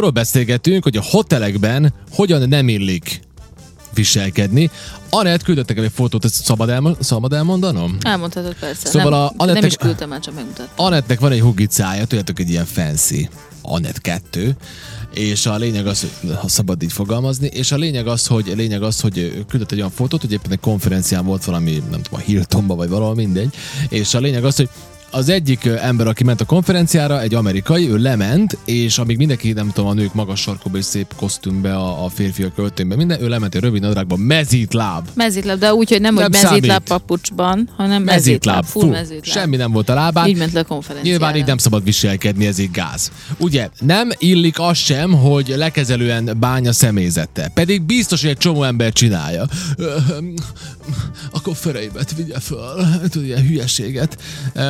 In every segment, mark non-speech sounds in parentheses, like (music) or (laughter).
arról beszélgetünk, hogy a hotelekben hogyan nem illik viselkedni. Anett küldött nekem egy fotót, ezt szabad, elmo- szabad elmondanom? Elmondhatod persze. Szóval nem, a Anettek- nem is küldtem már, csak megmutattam. Anettnek van egy hugicája, tudjátok, egy ilyen fancy Anett 2, és a lényeg az, ha szabad így fogalmazni, és a lényeg az, hogy, a lényeg az, hogy küldött egy olyan fotót, hogy éppen egy konferencián volt valami, nem tudom, a Hiltonba, vagy valahol mindegy, és a lényeg az, hogy az egyik ember, aki ment a konferenciára, egy amerikai, ő lement, és amíg mindenki, nem tudom, a nők magas sarkóba és szép kosztümbe, a, a férfiak költőnbe, minden, ő lement egy rövid nadrágban, mezítláb. Mezítláb, de úgy, hogy nem, Nem hogy mezítláb papucsban, hanem Mezítláb, mezítláb, full fú, mezítláb. semmi nem volt a lábán. Így ment le a konferenciára. Nyilván így nem szabad viselkedni, ez így gáz. Ugye, nem illik az sem, hogy lekezelően bánja személyzettel. Pedig biztos, hogy egy csomó ember csinálja. Ö, Akkor feleimet vigye föl. Tudod, ilyen hülyeséget.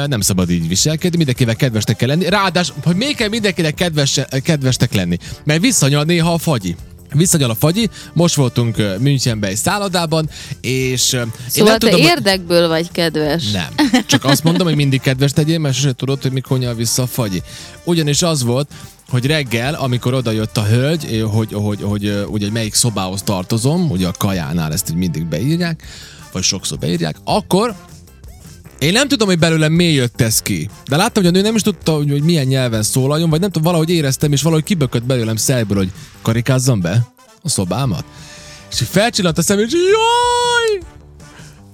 Nem szabad így viselkedni, mindenkivel kedvesnek kell lenni. Ráadásul, hogy még kell mindenkinek kedves, kedvesnek lenni. Mert visszanyal néha a fagyi. Visszanyal a fagyi, most voltunk Münchenben egy szállodában, és ö, én Szóval nem te tudom, hogy- érdekből vagy kedves. nem. Csak azt mondom, hogy mindig kedves tegyél, mert sose tudod, hogy mikor nyal vissza a fagyi. Ugyanis az volt, hogy reggel, amikor oda jött a hölgy, eh, hogy, hogy, hogy, eh, ugye melyik szobához tartozom, ugye a kajánál ezt így mindig beírják, vagy sokszor beírják, akkor én nem tudom, hogy belőlem mi jött ez ki. De láttam, hogy a nő nem is tudta, hogy, milyen nyelven szólaljon, vagy nem tudom, valahogy éreztem, és valahogy kibökött belőlem szájból, hogy karikázzam be a szobámat. És felcsillant a szemét, és jaj!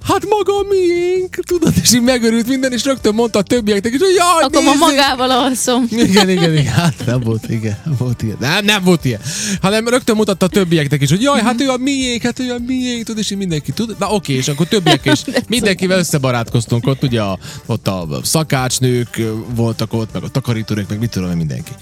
Hát maga miénk, tudod, és így megörült minden, és rögtön mondta a többieknek is, hogy jaj, Akkor ma magával alszom. Igen, igen, igen, hát nem volt, igen, volt ilyen. Nem, nem volt ilyen. Hanem rögtön mutatta a többieknek is, hogy jaj, hát ő a miénk, hát ő a miénk, tudod, és így mindenki tud. Na oké, és akkor többiek is, (laughs) mindenkivel összebarátkoztunk ott, ugye a, ott a szakácsnők voltak ott, meg a takarítónők, meg mit tudom mindenki.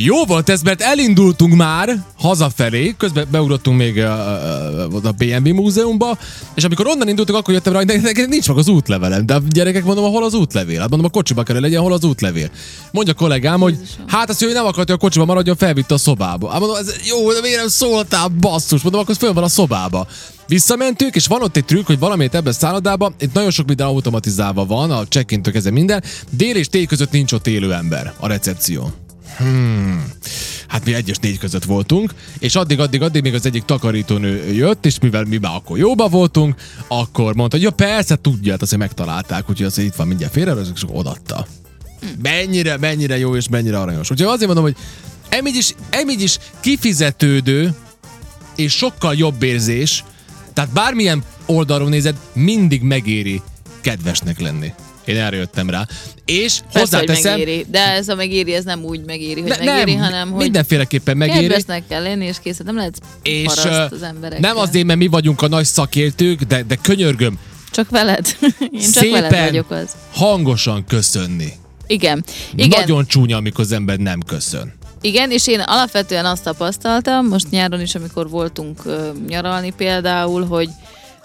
Jó volt ez, mert elindultunk már hazafelé, közben beugrottunk még a, a, a BNB múzeumba, és amikor onnan indultunk, akkor jöttem rá, hogy nekem nincs meg az útlevelem. De a gyerekek mondom, hol az útlevél? Hát mondom, a kocsiba kell, legyen, hol az útlevél. Mondja a kollégám, hogy hát azt, hogy nem akart, hogy a kocsiba maradjon, felvitte a szobába. Hát mondom, ez jó, de miért nem szóltál, basszus? Mondom, akkor föl van a szobába. Visszamentünk, és van ott egy trükk, hogy valamit ebben a szállodában, itt nagyon sok minden automatizálva van, a kezdve minden, dél és tél között nincs ott élő ember a recepción. Hmm. Hát mi egyes négy között voltunk, és addig, addig, addig még az egyik takarítónő jött, és mivel mi már akkor jóba voltunk, akkor mondta, hogy ja persze, tudja, hát azért megtalálták, úgyhogy azért itt van mindjárt félre, és akkor odatta. Mennyire, mennyire jó és mennyire aranyos. Úgyhogy azért mondom, hogy emígy is, emígy is kifizetődő és sokkal jobb érzés, tehát bármilyen oldalról nézed, mindig megéri kedvesnek lenni. Én erre jöttem rá. És Persze, hozzáteszem, megéri. De ez a megéri, ez nem úgy megéri, hogy Ne- megéri, nem, hanem hogy mindenféleképpen megéri. kedvesnek kell lenni, és kész. Nem lehet És az emberekkel. nem azért, mert mi vagyunk a nagy szakértők, de, de könyörgöm, Csak veled. (laughs) Én csak szépen veled vagyok az. hangosan köszönni. Igen. Igen. Nagyon csúnya, amikor az ember nem köszön. Igen, és én alapvetően azt tapasztaltam, most nyáron is, amikor voltunk ö, nyaralni például, hogy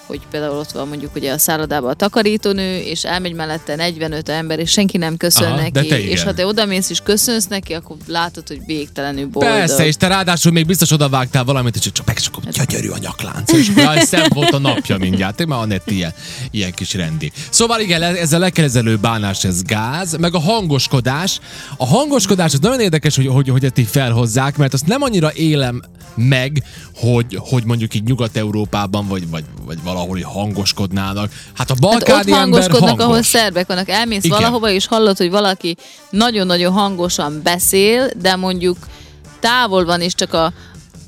hogy például ott van mondjuk ugye a szállodában a takarítónő, és elmegy mellette 45 ember, és senki nem köszön Aha, de neki. és ha te odamész és köszönsz neki, akkor látod, hogy végtelenül boldog. Persze, és te ráadásul még biztos odavágtál valamit, és csak meg csak gyönyörű a nyaklánc. És jaj, szebb volt a napja mindjárt. Én már a net ilyen, ilyen kis rendi. Szóval igen, ez a lekezelő bánás, ez gáz, meg a hangoskodás. A hangoskodás az nagyon érdekes, hogy, hogy, hogy ezt így felhozzák, mert azt nem annyira élem meg, hogy, hogy mondjuk így Nyugat-Európában, vagy, vagy, vagy valahol így hangoskodnának. Hát a Hát balkáni ott ember hangoskodnak, hangos. ahol szerbek vannak. Elmész Igen. valahova, és hallod, hogy valaki nagyon-nagyon hangosan beszél, de mondjuk távol van, és csak a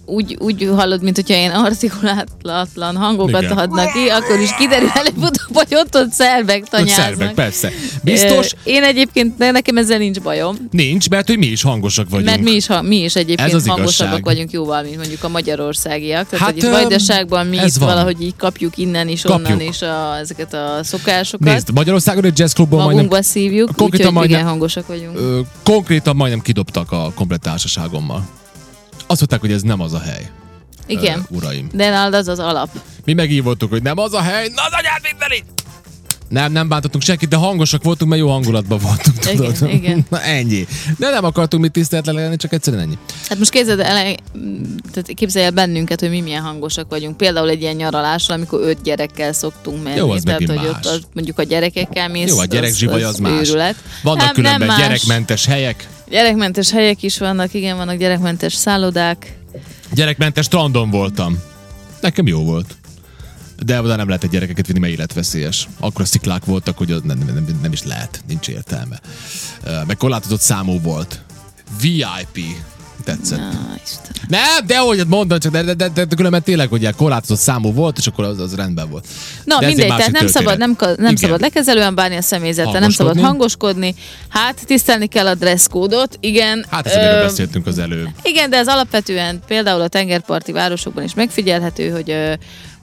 úgy, úgy hallod, mint hogyha ilyen artikulálatlan hangokat Igen. adnak ki, akkor is kiderül előbb-utóbb, hogy ott ott szerbek Ott tanyáznak. szerbek, persze. Biztos, Ö, Én egyébként, nekem ezzel nincs bajom. nincs, mert hogy mi is hangosak vagyunk. Mert mi is, ha, mi is Ez egyébként az hangosabbak igazság. vagyunk jóval, mint mondjuk a magyarországiak. Tehát, Hát, hogy vajdaságban mi ez itt van. valahogy így kapjuk innen is, Kapjuk. onnan is a, ezeket a szokásokat. Nézd, Magyarországon egy jazzklubban majdnem Magunkba szívjuk, konkrétan majdnem- igen, hangosak vagyunk. ö, konkrétan majdnem kidobtak a komplet társaságommal. Azt mondták, hogy ez nem az a hely. Igen. Ö, uraim. De nálad az az alap. Mi megívottuk, hogy nem az a hely, na az anyád mindenit! Nem, nem bántottunk senkit, de hangosak voltunk, mert jó hangulatban voltunk. Tudod? Igen, igen. (laughs) Na ennyi. De nem akartunk mit tiszteletlen lenni, csak egyszerűen ennyi. Hát most képzeld el, tehát képzelj el bennünket, hogy mi milyen hangosak vagyunk. Például egy ilyen nyaralásra, amikor öt gyerekkel szoktunk menni. Jó, az tehát, hogy más. ott az, mondjuk a gyerekekkel mész. Jó, a gyerekzsivaj az, más. Őrület. Vannak Nem, különben nem más. gyerekmentes helyek, Gyerekmentes helyek is vannak, igen, vannak gyerekmentes szállodák. gyerekmentes strandon voltam. Nekem jó volt. De oda nem lehetett gyerekeket vinni, mert életveszélyes. Akkor a sziklák voltak, hogy az nem, nem, nem, is lehet, nincs értelme. Meg korlátozott számú volt. VIP. Tetszett. Na, Isten. Nem, de hogy mondom, csak de, de, de, de, de különben tényleg ugye korlátozott számú volt, és akkor az, az rendben volt. Na, de egy mindegy, tehát nem szabad, nem, nem Igen. szabad lekezelően bánni a személyzettel, nem szabad Hangoskodni. Hát, tisztelni kell a dresszkódot, igen. Hát ezt Ö, beszéltünk az előbb. Igen, de ez alapvetően például a tengerparti városokban is megfigyelhető, hogy ö,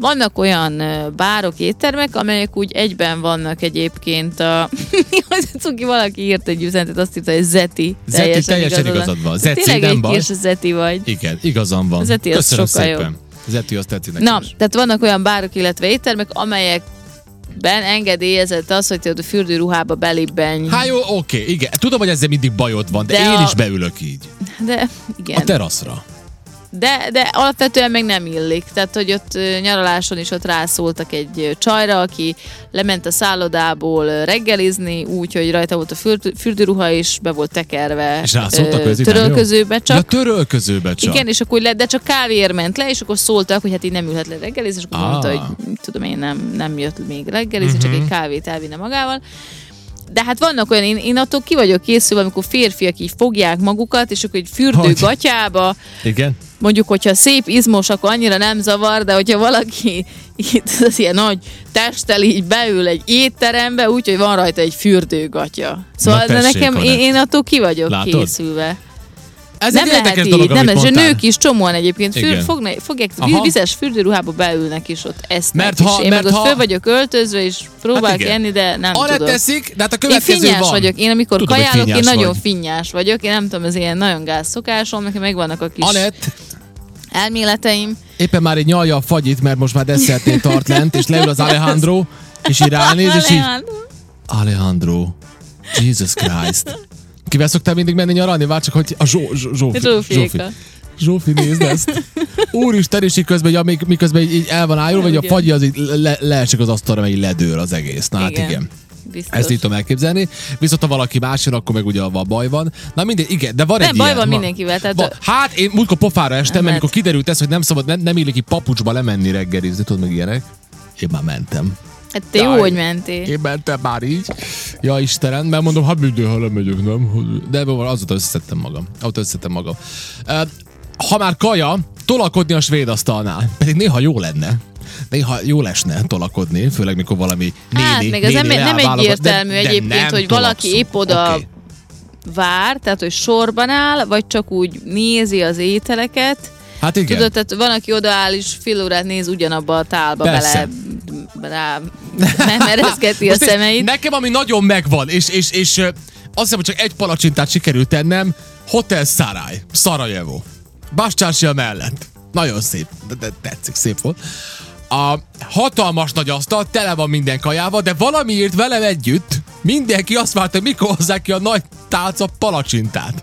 vannak olyan bárok, éttermek, amelyek úgy egyben vannak egyébként a... (laughs) cuki valaki írt egy üzenetet, azt írta, hogy Zeti. Zeti, teljesen igazad van. Zeti, Tényleg nem egy baj. Zeti vagy. Igen, igazam van. Zeti, az Köszönöm sokkal szépen. Zeti, azt tetszik nekem Na, is. tehát vannak olyan bárok, illetve éttermek, amelyekben engedélyezett az, hogy tudod, a fürdőruhába belibbenj. Hát jó, oké, igen. Tudom, hogy ezzel mindig bajod van, de, De én a- is beülök így. De igen. A teraszra. De, de alapvetően meg nem illik. Tehát, hogy ott nyaraláson is ott rászóltak egy csajra, aki lement a szállodából reggelizni, úgy, hogy rajta volt a fürdő, fürdőruha, és be volt tekerve És rászóltak, ö, törölközőbe csak. Ja, törölközőbe csak. Igen, és akkor le, de csak kávéért ment le, és akkor szóltak, hogy hát így nem ülhet le reggelizni, és akkor Ah. mondta, hogy tudom én, nem, nem jött még reggelizni, Mhm. csak egy kávét elvinne magával. De hát vannak olyan, én, én attól ki vagyok készülve, amikor férfiak így fogják magukat, és akkor egy fürdő Hogy? gatyába, Igen? Mondjuk, hogyha szép izmos, akkor annyira nem zavar, de hogyha valaki (laughs) itt az ilyen nagy testtel így beül egy étterembe, úgyhogy van rajta egy fürdőgatya. Szóval Na de tessék, nekem, Anett. én, én attól ki vagyok Látod? készülve. Ez nem egy lehet érdekes így, dolog, nem mondtál. nők is csomóan egyébként für, Igen. fogna, fogják, Aha. vizes fürdőruhába beülnek is ott esznek. Mert ha- én mert meg ott ha- föl vagyok öltözve, és próbálok igen. enni, de nem Arra tudok. teszik, de hát a Én következő finnyás van. vagyok. Én amikor Tudom, kajálok, én nagyon vagy. finnyás vagyok. Én nem tudom, ez ilyen nagyon gáz szokásom, nekem megvannak a kis Anett, elméleteim. éppen már egy nyalja a fagyit, mert most már desszertnél tart lent, és leül az (laughs) Alejandro, és így ránéz, és így. Alejandro, Jesus Christ. Kivel szoktál mindig menni nyaralni? Vár csak, hogy a Zsó, Zsó, Zsófi. Zsófiéka. Zsófi, nézd ezt. Úristen, és így közben, hogy amíg, miközben így, így el van ájulva, vagy a fagyi az így le, leesik az asztalra, mert így ledől az egész. Na hát igen. Biztos. Ezt így tudom elképzelni. Viszont ha valaki más jön, akkor meg ugye a baj van. Na mindegy, igen, de van Nem, egy baj ilyen. van mindenkivel, tehát- Va- hát én múltkor pofára estem, mert amikor lehet. kiderült ez, hogy nem szabad, nem, nem illik így papucsba lemenni reggelizni, tudod meg ilyenek. Én már mentem. Hát te jó, Jaj. hogy mentél. Én mentem már így. Ja Istenem, mert mondom, hát ha lemegyek, nem? De van, azóta összeszedtem magam. Azóta összeszedtem magam. Ha már kaja, tolakodni a svéd asztalnál. Pedig néha jó lenne. Néha jó lesne tolakodni, főleg mikor valami néni, Hát, meg ez néni nem, egyértelmű de- de egyébként, nem hogy valaki tolakszunk. épp oda Oké. vár, tehát hogy sorban áll, vagy csak úgy nézi az ételeket. Hát igen. Tudod, tehát van, aki odaáll és fél órát néz ugyanabba a tálba Persze. bele, rá merezgeti a szemeit. Nekem, ami nagyon megvan, és, és, és azt hiszem, hogy csak egy palacsintát sikerült tennem, Hotel Sarai, Szarajevo. Bastársia mellett. Nagyon szép, de, de tetszik, szép volt. A hatalmas nagy asztal, tele van minden kajával, de valamiért velem együtt mindenki azt várta, hogy mikor hozzák ki a nagy tálca palacsintát.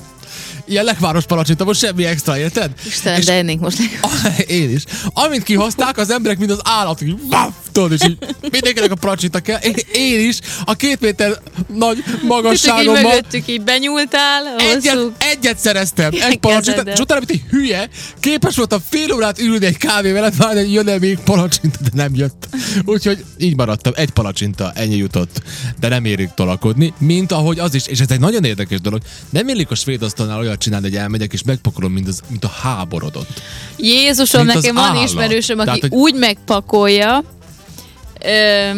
Ilyen lekváros palacsinta, most semmi extra, érted? Istenem, És- de ennék most (laughs) legalább. én is. Amint kihozták, az emberek, mint az állatok, így vaff, tudod, és így mindenkinek a palacsinta kell. Én, én is a két méter nagy így magasságomban mögöttük így benyúltál, egyet, hosszú. egyet szereztem, egy palacsintát, és utána, mint egy hülye, képes voltam fél órát ülni egy kávé mellett, várni, hogy jön-e még palacsinta, de nem jött. Úgyhogy így maradtam, egy palacsinta, ennyi jutott, de nem érik tolakodni, mint ahogy az is, és ez egy nagyon érdekes dolog, nem illik a svéd asztalnál olyat csinálni, hogy elmegyek és megpakolom, mint, az, mint a háborodot. Jézusom, Mint nekem van állat. ismerősöm, aki Tehát, hogy- úgy megpakolja, ö,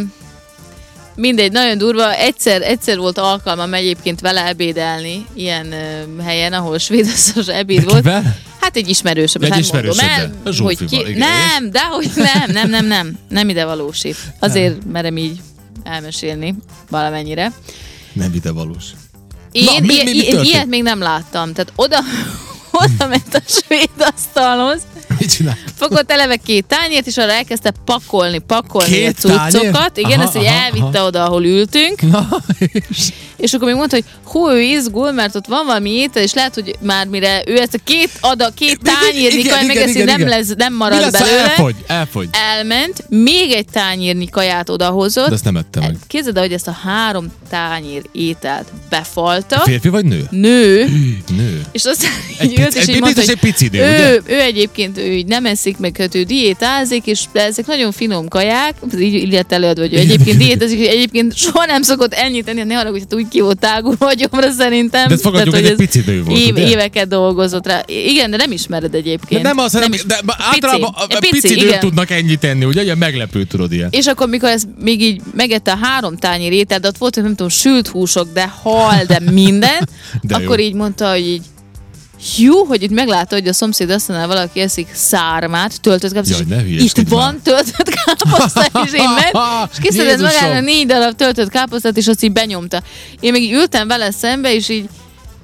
mindegy, nagyon durva. Egyszer, egyszer volt alkalmam egyébként vele ebédelni ilyen ö, helyen, ahol svédaszos ebéd volt. Kivel? Hát egy ismerősöm, Egy nem mondom el, Zsófival, hogy ki, igen, nem, de hogy nem, nem, nem, nem, nem ide valósít. Azért merem így elmesélni valamennyire. Nem ide valós. Én Na, mi- mi- mi ilyet még nem láttam. Tehát oda, (laughs) oda ment a svéd asztalhoz, (laughs) Mit csinál? Fogott eleve két tányért, és arra elkezdte pakolni, pakolni Két a cuccokat. Igen, Aha, ezt így aha, elvitte aha. oda, ahol ültünk. Na, és... És akkor még mondta, hogy hú, ő izgul, mert ott van valami étel, és lehet, hogy már mire ő ezt a két adag, két tányérnyi kaját megeszi, nem, lesz, nem marad lesz, belőle. elfogy? Elfogy. Elment, még egy tányérnyi kaját odahozott. De ezt nem ettem meg. Képzeld el, hogy ezt a három tányér ételt befalta. Férfi vagy nő? Nő, (gasps) Nő. és aztán Egy így ült, és egy így mondta, egy pici nő, ő, ugye? ő egyébként ő így nem eszik, meg hát ő diétázik, és ezek nagyon finom kaják, így illet előadva, hogy ő egyébként diétázik, egyébként soha nem szokott ennyit tenni, ne haragudj, hogy úgy ki volt tágulva a gyomra szerintem. De fogadjuk, Tehát, hogy egy ez pici nő volt, év, ugye? Éveket dolgozott rá. Igen, de nem ismered De egyébként. nem az, hanem, is- de általában a, a pici, pici nők tudnak ennyit tenni, ugye? Ilyen meglepő, tudod ilyen. És akkor, mikor ez még így megette a három tányér ételt, de ott volt, hogy nem tudom, sült húsok, de hal, de minden, (laughs) De jó. akkor így mondta, hogy így jó, hogy itt meglátta, hogy a szomszéd asztalnál valaki eszik szármát, töltött káposztát, Jaj, ne itt van töltött káposzta, (laughs) és én ment, és kiszedett magának négy darab töltött káposztát, és azt így benyomta. Én meg így ültem vele szembe, és így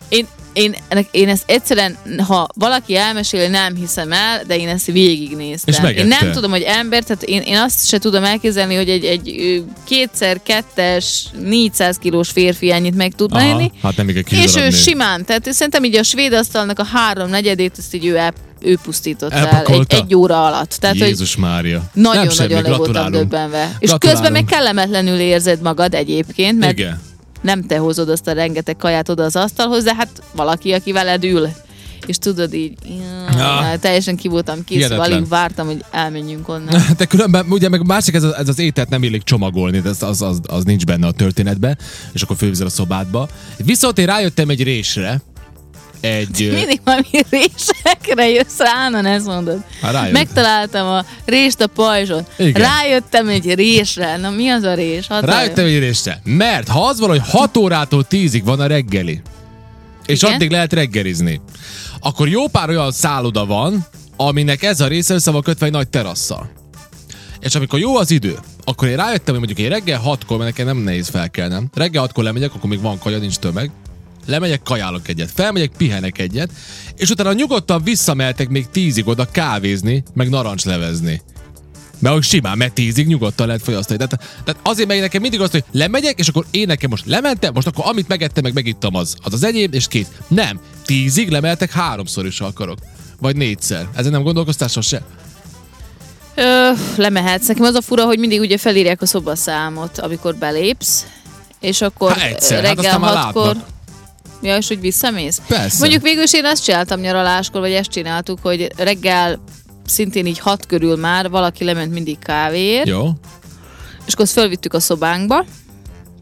én, én, én ezt egyszerűen, ha valaki elmesél, nem hiszem el, de én ezt végignéztem. És megette. én nem tudom, hogy ember, tehát én, én azt se tudom elképzelni, hogy egy, egy kétszer kettes, 400 kilós férfi ennyit meg tudna Aha, enni. hát nem egy kis És ő nő. simán, tehát szerintem így a svéd asztalnak a három negyedét, ezt így ő, el, ő pusztította el egy, Elpakolta? egy óra alatt. Tehát, hogy Jézus Mária. Nem semmi, nagyon-nagyon le voltam döbbenve. És közben meg kellemetlenül érzed magad egyébként, mert Igen. Nem te hozod azt a rengeteg kaját oda az asztalhoz, de hát valaki, aki veled ül. És tudod így, Ja. teljesen ki voltam kész, Hihetetlen. alig vártam, hogy elmenjünk onnan. (laughs) De különben ugye meg másik, ez, az- ez az ételt nem illik csomagolni, de az, az, az, az nincs benne a történetbe, és akkor fővizel a szobádba. Viszont én rájöttem egy résre, egy... Mindig valami résekre jössz rá, na ezt mondod. Rájött. Megtaláltam a rést a pajzson. Igen. Rájöttem egy résre. Na mi az a rés? Hadd Rájöttem egy résre. Mert ha az van, hogy 6 órától 10-ig van a reggeli, és Igen. addig lehet reggelizni, akkor jó pár olyan szálloda van, aminek ez a része össze van kötve egy nagy terasszal. És amikor jó az idő, akkor én rájöttem, hogy mondjuk én reggel 6-kor, mert nekem nem nehéz felkelnem. Reggel 6-kor lemegyek, akkor még van kaja, nincs tömeg. Lemegyek, kajálok egyet, felmegyek, pihenek egyet, és utána nyugodtan visszameltek még tízig oda kávézni, meg narancslevezni. Mert hogy simán, mert tízig nyugodtan lehet fogyasztani. Tehát, tehát azért megy nekem mindig azt, hogy lemegyek, és akkor én nekem most lementem, most akkor amit megettem, meg megittam az, az az enyém, és kész. Nem, tízig lemeltek háromszor is, ha akarok. Vagy négyszer. Ezen nem gondolkoztál sose? Ö, lemehetsz. Nekem az a fura, hogy mindig ugye felírják a szobaszámot, amikor belépsz, és akkor Há, egyszer, hát reggel már hatkor... látnak. Ja, és hogy visszamész? Persze. Mondjuk végül is én azt csináltam nyaraláskor, vagy ezt csináltuk, hogy reggel szintén így hat körül már valaki lement mindig kávéért, Jó. és akkor azt fölvittük a szobánkba,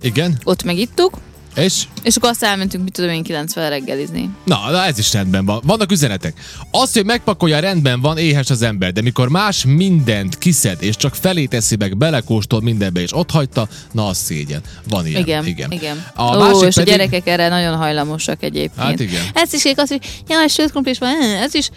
Igen. ott megittuk, És? és akkor azt elmentünk, mit tudom én, 90 reggelizni. Na, na, ez is rendben van. Vannak üzenetek. Az, hogy megpakolja, rendben van, éhes az ember, de mikor más mindent kiszed, és csak felé teszi meg, belekóstol mindenbe, és ott hagyta, na az szégyen. Van ilyen. Igen, igen. igen. A Ó, másik és pedig... a gyerekek erre nagyon hajlamosak egyébként. Hát igen. Ez is azt, hogy jaj, sült krumplis van, ez is.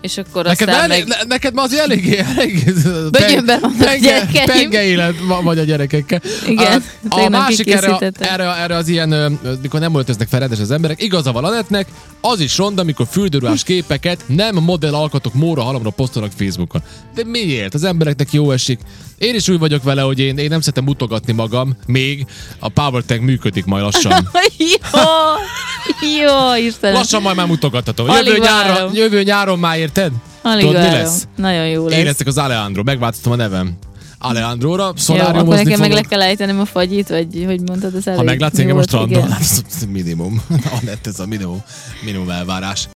És akkor Neked, aztán elég, meg... neked ma az eléggé, (laughs) eléggé a gyerekeim. penge élet va- vagy a gyerekekkel. Igen, A, a másik erre, erre, erre, az ilyen, mikor nem öltöznek fel rendes az emberek, igaza van Anetnek, az is ronda, amikor fürdőruhás képeket nem modell alkatok móra halomra posztolnak Facebookon. De miért? Az embereknek jó esik. Én is úgy vagyok vele, hogy én, én nem szeretem mutogatni magam, még a Power Tank működik majd lassan. (laughs) jó, jó, Istenem. Lassan majd már mutogathatom. Jövő nyáron, jövő nyáron már érted? Alig Tudod, mi lesz? Nagyon jó lesz. Én leszek az Alejandro, megváltoztam a nevem. Alejandróra, jó, akkor szoláriumozni nekem meg le kell ejtenem a fagyit, vagy hogy mondtad az elég. Ha meglátsz engem a strandon, (laughs) minimum. (laughs) Anett, ez a minimum, minimum elvárás.